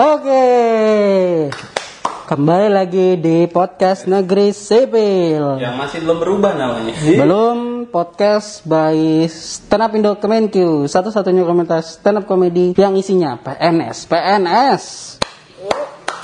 Oke. Kembali lagi di podcast Negeri Sipil. Yang masih belum berubah namanya. Belum podcast by Stand Up Indo Kemenkyu. Satu-satunya komunitas stand up comedy yang isinya PNS. PNS.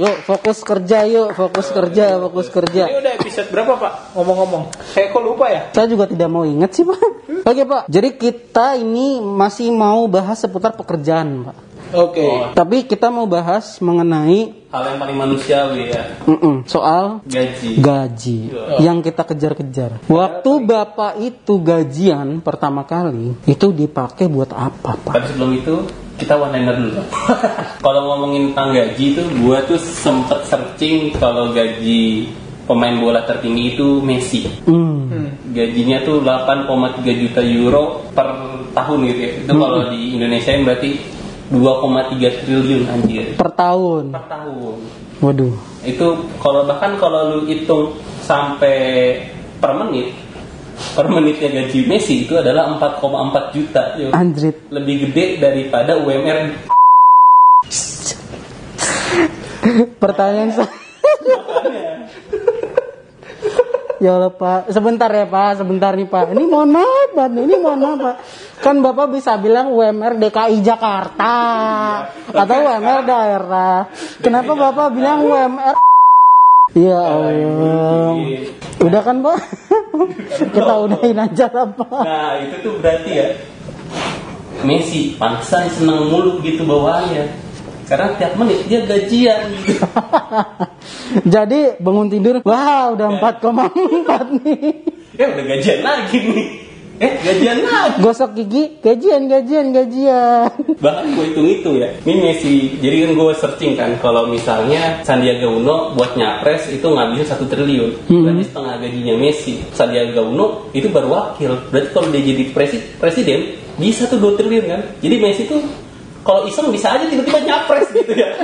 Yuk fokus kerja yuk, fokus kerja, fokus kerja. Ini udah episode berapa pak? Ngomong-ngomong, saya kok lupa ya? Saya juga tidak mau ingat sih pak. Oke pak, jadi kita ini masih mau bahas seputar pekerjaan pak. Oke. Tapi kita mau bahas mengenai Hal yang paling manusiawi ya. mm-mm, soal Gaji. gaji yang kita kejar-kejar. Waktu bapak itu gajian pertama kali itu dipakai buat apa pak? Tapi sebelum itu kita one liner dulu. kalau ngomongin tentang gaji itu, gua tuh sempet searching kalau gaji pemain bola tertinggi itu Messi. Hmm. Gajinya tuh 8,3 juta euro per tahun gitu ya. Itu kalau di Indonesia berarti 2,3 triliun anjir Per tahun. per tahun. Waduh. Itu kalau bahkan kalau lu hitung sampai per menit, per menitnya gaji Messi itu adalah 4,4 juta. Yo. Anjrit. Lebih gede daripada UMR. Pertanyaan saya. Ya Allah Pak, sebentar ya Pak, sebentar nih Pak. Ini mohon maaf Pak, ini mohon maaf Pak. Kan Bapak bisa bilang UMR DKI Jakarta atau UMR daerah. Kenapa Bapak bilang UMR? Ya Allah. Udah kan Pak? Kita udahin aja lah Pak. Nah itu tuh berarti ya Messi pantesan seneng mulu gitu bawaannya. Karena tiap menit dia gajian. Jadi bangun tidur, wah udah 4,4 nih. Ya udah gajian lagi nih. Eh gajian lagi. Gosok gigi, gajian, gajian, gajian. Bahkan gue hitung-hitung ya. Ini Messi. Jadi kan gue searching kan kalau misalnya Sandiaga Uno buat nyapres itu ngabisin satu triliun. Berarti setengah gajinya Messi. Sandiaga Uno itu baru wakil. Berarti kalau dia jadi presi- presiden bisa tuh 2 triliun kan. Jadi Messi tuh kalau iseng bisa aja tiba-tiba nyapres gitu ya.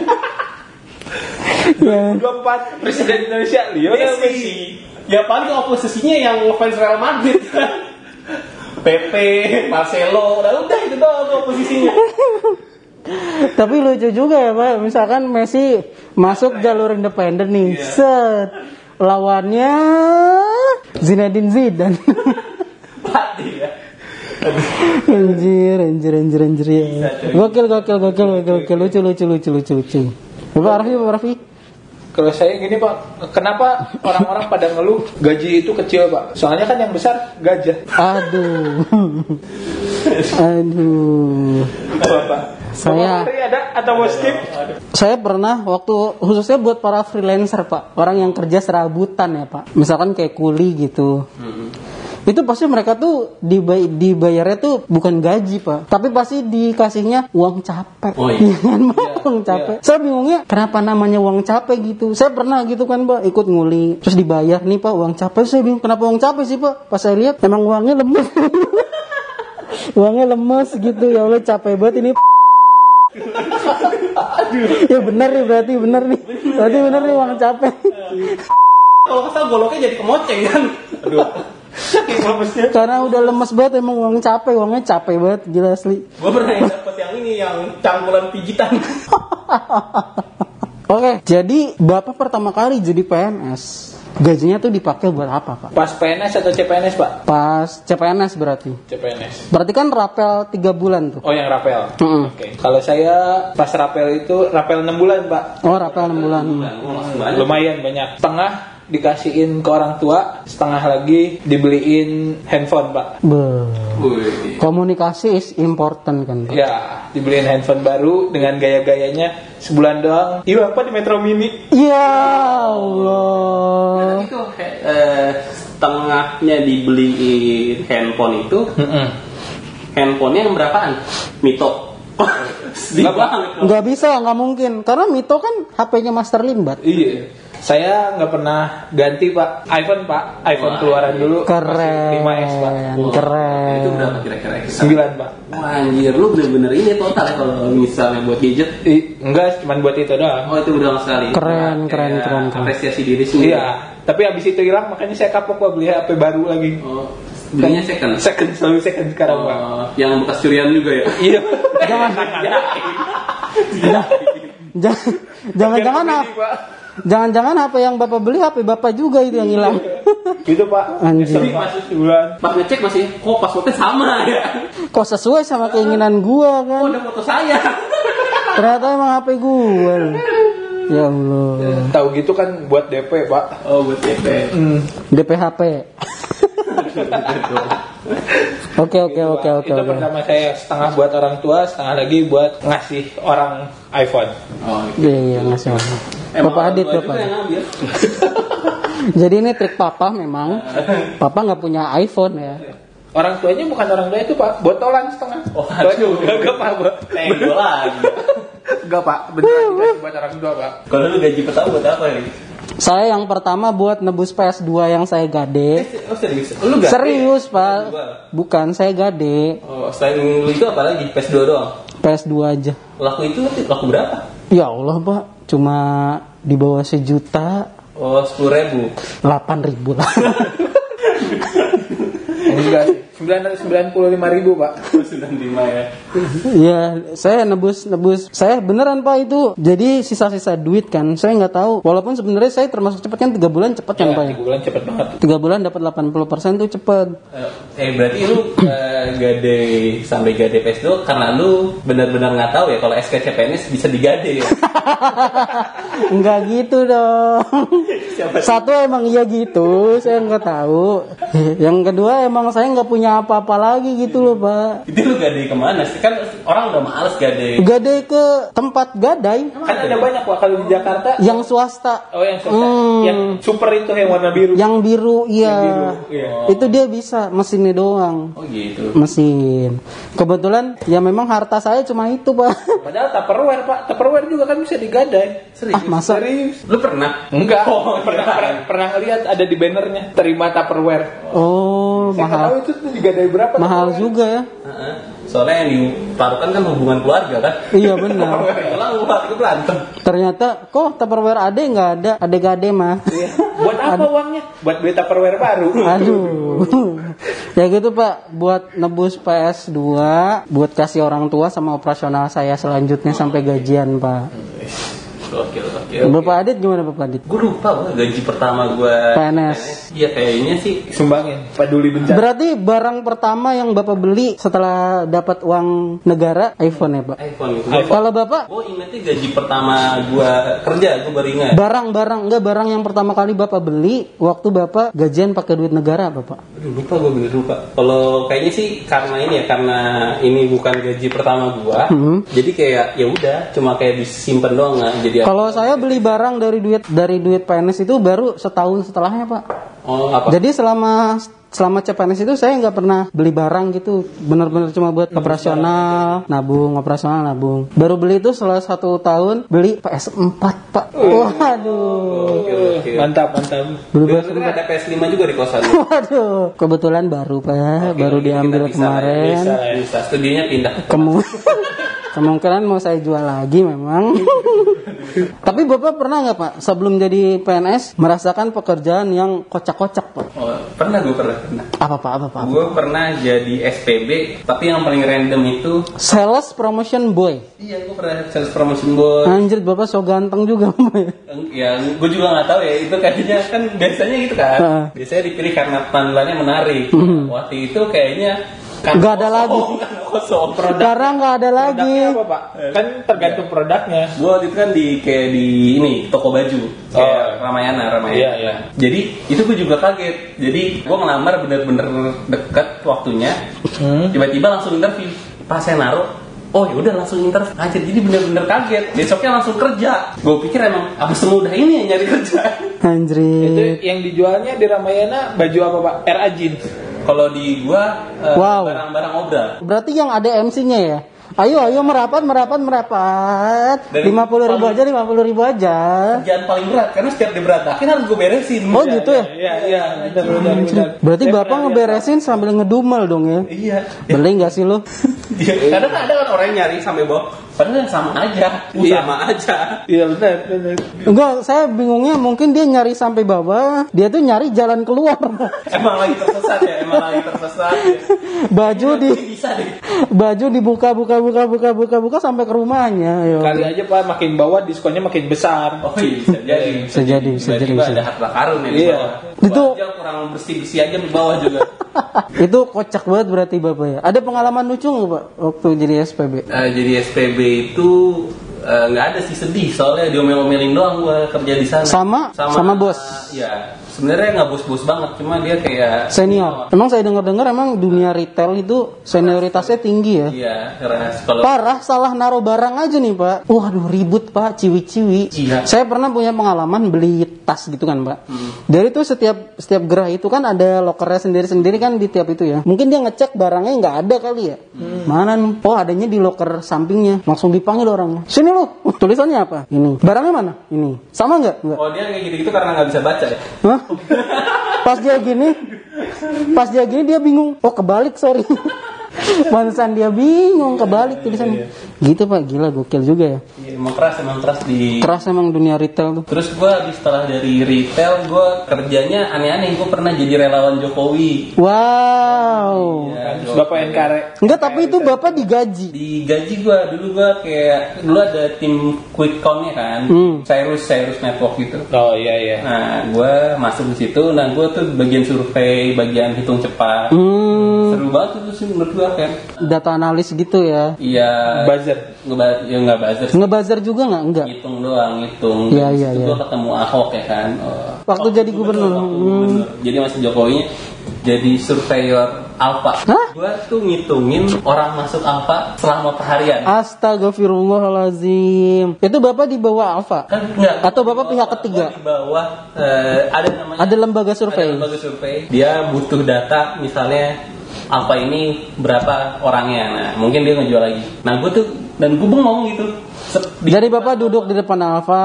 Ya. 24 Presiden Indonesia Lionel Messi. Messi. Ya paling oposisinya yang fans Real Madrid kan. Pepe, Marcelo, udah udah itu doang tuh oposisinya. Tapi lucu juga ya Pak, misalkan Messi masuk jalur independen nih, set lawannya Zinedine Zidane. Mati ya. anjir, anjir, anjir, anjir. Gokil, gokil, gokil, gokil, gokil, lucu, lucu, lucu, lucu, lucu. Bapak Raffi, Bapak Raffi. Kalau saya gini pak, kenapa orang-orang pada ngeluh gaji itu kecil pak? Soalnya kan yang besar gajah. Aduh, aduh. Apa pak? Saya- ada atau mau skip? Saya pernah waktu khususnya buat para freelancer pak, orang yang kerja serabutan ya pak, misalkan kayak kuli gitu. Itu pasti mereka tuh dibay dibayarnya tuh bukan gaji pak, tapi pasti dikasihnya uang capek. Oh, iya. kan pak, uang capek. Saya bingungnya kenapa namanya uang capek gitu. Saya pernah gitu kan pak, ikut nguli, terus dibayar nih pak uang capek. Saya bingung kenapa uang capek sih pak. Pas saya lihat emang uangnya lemes. uangnya lemes gitu ya Allah capek banget ini ya benar nih berarti benar nih berarti benar nih uang capek Kalau kesal goloknya jadi kemoceng kan. Aduh. Saking lemesnya. karena udah lemes banget emang uang capek uangnya capek banget gila asli Gue pernah yang dapet yang ini yang cangkulan pijitan. oke jadi bapak pertama kali jadi PNS gajinya tuh dipakai buat apa pak Pas PNS atau CPNS pak? pas CPNS berarti CPNS. berarti kan rapel tiga bulan tuh Oh yang rapel. Mm-mm. Oke. Kalau saya pas rapel itu rapel 6 bulan pak. oh rapel enam bulan Oh, langsung banyak. Lumayan banyak. Setengah dikasihin ke orang tua, setengah lagi dibeliin handphone pak. Be. Wih. komunikasi is important kan pak Ya, dibeliin handphone baru dengan gaya-gayanya sebulan doang. Iya, apa di Metro Mini? ya Allah Itu eh, setengahnya dibeliin handphone itu, handphonenya yang berapaan? Mito. Sedih Nggak, banget. nggak bisa nggak mungkin karena Mito kan HP-nya Master Limbat Iya. Saya nggak pernah ganti pak iPhone pak iPhone Wah, keluaran dulu keren 5S pak Wah, keren Itu berapa kira-kira? 9 pak Wah, anjir, lu bener-bener ini total ya kalau misalnya buat gadget. I, enggak cuman buat itu doang Oh, itu udah sekali. Keren, Wah, keren, kayak keren, keren. Apresiasi diri sendiri. iya tapi habis itu hilang makanya saya kapok pak beli HP baru lagi Oh, belinya second. second selalu second sekarang pak Oh, yang bekas curian juga ya. iya jangan Iya. Jangan- apa? komedi, Pak. Jangan-jangan apa yang bapak beli HP bapak juga itu yang hilang. Gitu Pak. Anjing. Nyesel, Pak. Sebulan. Pas ngecek masih, kok passwordnya sama ya? Kok sesuai sama keinginan gua Oh, kan? ada foto saya. Ternyata emang HP gua. Ya Allah. Tahu gitu kan buat DP Pak. Oh, buat DP. Hmm. DPHP. Oke oke oke oke Itu oke. pertama saya setengah buat orang tua, setengah lagi buat ngasih orang iPhone. Oh, Iya iya ngasih orang. Bapak Adit bapak. Jadi ini trik papa memang. Papa nggak punya iPhone ya. Orang tuanya bukan orang tua itu Pak, botolan setengah. Oh, aduh, gak Pak, lagi. Enggak Pak, beneran dikasih buat orang tua Pak. Kalau lu gaji pertama buat apa ya? Saya yang pertama buat nebus PS2 yang saya gade. Oh serius? Lu gak? Serius pak. Bukan saya gade. Oh, selain itu apa lagi? PS2 doang? PS2 aja. Laku itu laku berapa? Ya Allah pak. Cuma di bawah sejuta. Oh, sepuluh ribu. 8 ribu lah. Enggak sih, 995 ribu Pak. Oh, sudah lima ya. Iya, saya nebus nebus. Saya beneran pak itu. Jadi sisa-sisa duit kan. Saya nggak tahu. Walaupun sebenarnya saya termasuk cepet kan tiga bulan cepet kan Ya, pak ya. tiga bulan cepet banget. Tiga bulan dapat 80% tuh cepet. Eh, Eh berarti lu eh, gade sampai gade PS2 karena lu benar-benar nggak tahu ya kalau SKCPNS bisa digade ya. Enggak gitu dong. Siapa? Satu emang iya gitu, saya nggak tahu. Yang kedua emang saya nggak punya apa-apa lagi gitu loh pak. Itu lu gade ke mana sih? Kan orang udah males gade. Gadai ke tempat gadai Kan ada banyak Pak kalau di Jakarta. yang swasta. Oh yang swasta. Hmm. Yang super itu yang warna biru. Yang biru iya. biru, iya. Itu dia bisa mesinnya doang. Oh gitu. Mesin. Kebetulan ya memang harta saya cuma itu pak. Padahal Tupperware Pak, Tupperware juga kan bisa digadai. Serius? Ah masa? Serius? Lu pernah? Enggak. Oh, pernah, iya. pernah, pernah ngeliat ada di bannernya terima Tupperware. Oh Saya nggak tahu mahal. itu tuh digadai berapa. Mahal Tupperware. juga ya. Heeh. Soalnya yang ditaruhkan kan hubungan keluarga kan. Iya benar. Lah uang itu berantem. Ternyata kok Tupperware ade nggak ada, ade gade mah. Iya. Buat apa uangnya? Buat beli Tupperware baru. Aduh. ya gitu Pak, buat nebus PS2, buat kasih orang tua sama operasional saya selanjutnya sampai gajian Pak. Oke, oke. Bapak Adit gimana Bapak Adit? Gue lupa gue gaji pertama gue PNS. Iya kayaknya sih Sumbangin. Peduli bencana. Berarti barang pertama yang Bapak beli setelah dapat uang negara iPhone ya Pak? iPhone itu. Kalau Bapak Gue ingetnya gaji pertama gue kerja gue baru ingat. barang-barang enggak barang yang pertama kali Bapak beli waktu Bapak gajian pakai duit negara Bapak? Aduh, lupa gue bener lupa. Kalau kayaknya sih karena ini ya karena ini bukan gaji pertama gue, Hmm. jadi kayak ya udah cuma kayak disimpan doang nggak jadi. Kalau saya beli barang dari duit dari duit PNS itu baru setahun setelahnya Pak. oh apa? Jadi selama selama CPNS itu saya nggak pernah beli barang gitu, benar-benar cuma buat operasional, nabung, operasional, nabung. Baru beli itu setelah satu tahun beli PS4 pak. Waduh, Oke, oke. Mantap, mantap. beli Dulu PS4. kan ada PS5 juga di kosan. Waduh, kebetulan baru pak, baru Oke, diambil kita bisa lah kemarin. Bisa, bisa. Studinya pindah. Kemu- Kemungkinan mau saya jual lagi memang. Tapi bapak pernah nggak pak sebelum jadi PNS merasakan pekerjaan yang kocak-kocak pak? Oh, pernah gue pernah. pernah. Apa pak? Apa pak? Gue pernah jadi SPB, tapi yang paling random itu Sales promotion boy. Iya, gue pernah sales promotion boy. Anjir bapak so ganteng juga Pak. Ya, gue juga nggak tahu ya. Itu kayaknya kan biasanya gitu kan. Biasanya dipilih karena penampilannya menarik. Waktu itu kayaknya kan Nggak ada lagi. kosong, kosong. Sekarang nggak ada lagi. Produknya apa Pak? Kan tergantung produknya. Gue waktu itu kan di kayak di ini toko baju kayak Ramayana Ramayana. Iya, iya. Jadi itu gue juga kaget. Jadi gue ngelamar bener-bener deket waktunya. Hmm. Tiba-tiba langsung interview. Pas saya naruh, oh ya udah langsung interview. Anjir, jadi bener-bener kaget. Besoknya langsung kerja. Gue pikir emang apa semudah ini ya nyari kerja. Itu Anjir. yang dijualnya di Ramayana baju apa Pak? RA jeans. Kalau di gua eh, Wow. barang-barang obral. Berarti yang ada MC-nya ya? Ayo, ayo merapat, merapat, merapat. Dari Lima puluh ribu aja, lima puluh ribu aja. Kerjaan paling berat karena setiap diberantakin harus gue beresin. Oh gitu ya? Iya, iya, benar, benar. Berarti Saya bapak lihat, ngeberesin sambil ngedumel dong ya? Iya. Beli nggak sih lo? Iya. Kadang ada kan orang yang nyari sampai bawah. Padahal sama aja. Uh, Iya. Sama aja. Iya, benar, benar. Enggak, saya bingungnya mungkin dia nyari sampai bawah, dia tuh nyari jalan keluar. Emang lagi tersesat ya. Emang lagi tersesat. Ya. Baju di bisa bisa deh. Baju dibuka buka buka buka buka buka sampai ke rumahnya. Yo. Kali aja Pak makin bawah diskonnya makin besar. Oh iya, bisa jadi. Bisa jadi, bisa jadi, bisa. ada harta karun ya di Iya. bawah. Itu- kurang bersih-bersih aja di bawah juga. Itu kocak banget berarti bapak ya. Ada pengalaman lucu nggak pak waktu jadi SPB? Eh, jadi SPB itu eh, nggak ada sih sedih soalnya diomel-omelin doang gua kerja di sana. Sama- sama bos? Iya. Sebenarnya nggak bos-bos banget, cuma dia kayak Senior. Emang saya dengar-dengar emang dunia retail itu senioritasnya tinggi ya. Iya, keras. Kalau Parah salah naruh barang aja nih pak. Waduh ribut pak, ciwi-ciwi. Iya. Saya pernah punya pengalaman beli tas gitu kan pak. Hmm. Dari itu setiap setiap gerah itu kan ada lokernya sendiri-sendiri kan di tiap itu ya. Mungkin dia ngecek barangnya nggak ada kali ya. Hmm. Mana nih? Oh adanya di loker sampingnya. Langsung dipanggil orangnya. Sini lu. Uh, tulisannya apa? Ini. Barangnya mana? Ini. Sama? Nggak. Oh dia kayak gitu-gitu karena nggak bisa baca ya? Hah? Pas dia gini, pas dia gini dia bingung. Oh kebalik sorry. Pantesan dia bingung kebalik tulisannya. Gitu pak, gila gokil juga ya. Iya, emang keras, emang keras di... Keras emang dunia retail tuh. Terus gue habis setelah dari retail, gue kerjanya aneh-aneh. Gue pernah jadi relawan Jokowi. Wow. Ya, Terus Bapak NKRE. Enggak tapi itu bapak digaji. di gaji gue dulu gue kayak dulu ada tim quick count-nya kan Hmm. Cyrus Cyrus Network gitu Oh iya iya. nah gue masuk di situ nah gue tuh bagian survei bagian hitung cepat Hmm, seru banget itu sih menurut gue kan data analis gitu ya. iya Buzzer. ngeba ya nggak buzzer sih. Ngebuzzer juga nggak? Enggak. hitung doang hitung Iya, iya, iya. ketemu Ahok ya kan Oh. Waktu jadi gubernur. waktu Hmm. gubernur. jadi masih Jokowi jadi surveyor Alpha Hah? gue tuh ngitungin orang masuk Alpha selama perharian Astagfirullahalazim. Itu bapak di bawah Alfa. kan enggak Atau Bapak pihak ketiga? gua di bawah eh, ada namanya Ada lembaga survei. ada lembaga survei dia butuh data misalnya apa ini berapa orangnya nah mungkin dia ngejual lagi nah gue tuh dan gue bengong gitu Sep- di- Jadi bapak duduk di depan Alfa,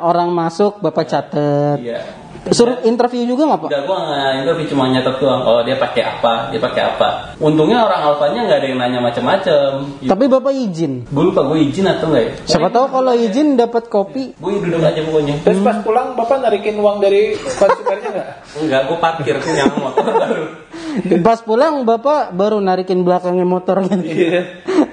orang masuk bapak catet. iya Suruh interview juga nggak pak? Enggak, gue nggak interview cuma nyatet doang. Oh dia pakai apa? Dia pakai apa? Untungnya orang alfanya nggak ada yang nanya macam-macam. Tapi bapak izin. Gue lupa gue izin atau enggak ya? Siapa tahu kalau izin dapat kopi. Gue duduk aja pokoknya. Terus pas pulang Bapak narikin uang dari konsumernya nggak? Enggak, gue parkir punya motor baru. Pas pulang bapak baru narikin belakangnya motor gitu.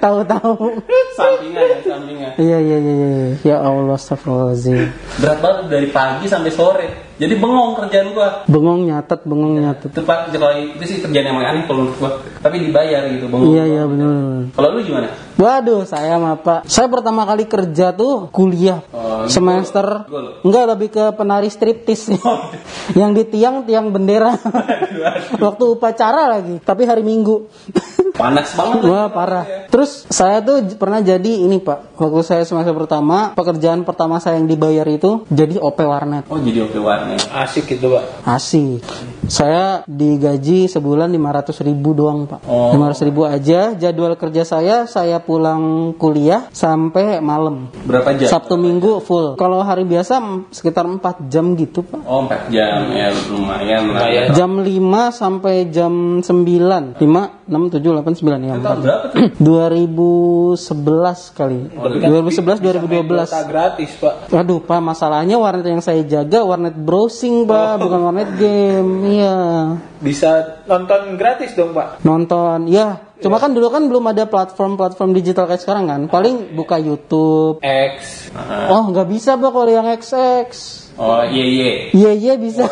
Tahu-tahu. Sampingan ya, sampingan. Iya iya iya iya. Ya Allah astagfirullahaladzim. Berat banget dari pagi sampai sore. Jadi bengong kerjaan gua. Bengong nyatet, bengong nyatet. Itu pak, kalau itu sih kerjaan yang aneh kalau menurut gua. Tapi dibayar gitu bengong. Iya iya benar. Kalau lu gimana? Waduh, saya mah Pak. Saya pertama kali kerja tuh kuliah Oh, semester. gua. Enggak lebih ke penari striptis. yang di tiang tiang bendera. Waktu upacara lagi, tapi hari Minggu. Panas banget. Wah parah. Terus saya tuh pernah jadi ini Pak. Waktu saya semester pertama, pekerjaan pertama saya yang dibayar itu jadi OP warnet. Oh jadi oke warna. Asik gitu Pak. Asik. Saya digaji sebulan 500 ribu doang Pak. Oh. 500 ribu aja. Jadwal kerja saya, saya pulang kuliah sampai malam. Berapa jam? Sabtu Minggu full. Kalau hari biasa mm, sekitar 4 jam gitu Pak. Oh 4 jam ya lumayan lah. Lumayan. Jam 5 sampai jam 9. 5, 6, 7, 8, 9 ya. Tahun 4. berapa tuh? 2011 kali. Oh, 2011 2012. Data gratis Pak. Waduh Pak, masalahnya warnet yang saya jaga warnet browsing Pak, bukan warnet game. Iya. Bisa nonton gratis dong Pak. Nonton. Ya, cuma kan dulu kan belum ada platform-platform digital kayak sekarang kan. Paling buka YouTube. X. Oh, nggak bisa Pak kalau yang XX. Oh iya iya. Iya, iya bisa.